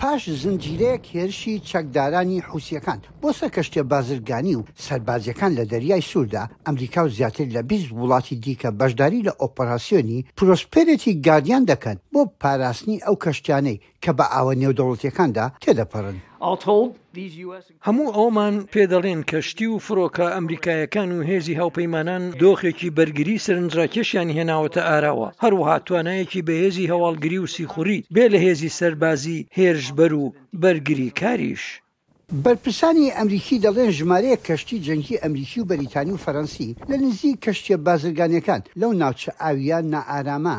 پاش زنجیرەیەک هێرشی چەکدارانی حوسییەکان بۆ سەر کەشتییە بازرگانی و سەربازییەکان لە دەریای سووردا، ئەمریکا و زیاتر لە بیست وڵاتی دیکە بەشداری لە ئۆپەراسیۆنی پرۆسپێرێتی گاردیان دەکەن بۆ پاراستنی ئەو کەشتیانەی کە بە ئاوە نێودەوڵەتییەکاندا تێدەپەڕن. هەموو ئەوەمان پێ دەڵێن کە شتی و فڕۆکە ئەمریکایەکان و هێزی هاوپەیمانان دۆخێکی بەرگری سەرنجڕاکێشیان هێناوەتە ئاراوە، هەروەها توانایەکی بەهێزی هەواڵگری و سیخوڕی، بێ لە هێزی سەربازی هێرشبەر و بەرگریکاریش. بەرپرسانی ئەمریکی دەڵێن ژمارەیەک کەشتی جەنگی ئەمریکی و بەریتانی و فەرەنسی لە نزیک کەشتییە بازرگانییەکان لەو ناوچە ئاوییە نائارامە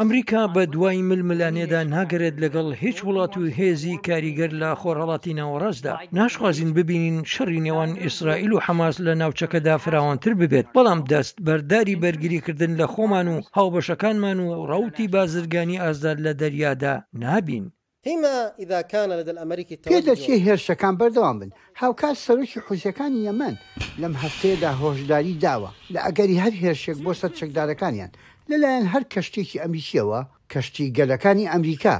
ئەمریکا بە دوای ململانێدا ناگەرێت لەگەڵ هیچ وڵات و هێزی کاریگەر لە خۆرهەڵاتی ناوەڕاستدا ناشخوازین ببینین شەڕی نێوان ئیسرائیل و حەماس لە ناوچەکەدا فراوانتر ببێت بەڵام دەست بەرداری بەرگریکردن لە خۆمان و هاوبەشەکانمان و ڕەوتی بازرگانی ئازاد لە دەریادا نابین. فيما اذا كان لدى الامريكي توجه. پێدەچێ هێرشەکان بەردەوام بن. هاوکات سەرۆکی حوسییەکانی یەمەن لەم هەفتەیەدا هۆشداری داوە لە ئەگەری هەر هێرشێک بۆ سەر چەکدارەکانیان لەلایەن هەر کەشتییەکی ئەمریکییەوە، کەشتیگەلەکانی ئەمریکا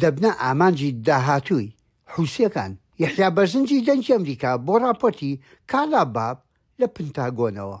دەبنە ئامانجی داهاتووی حوسییەکان. یەحیا بەرزنجی دەنگی ئەمریکا بۆ ڕاپۆرتی کارلا باب لە پنتاگۆنەوە.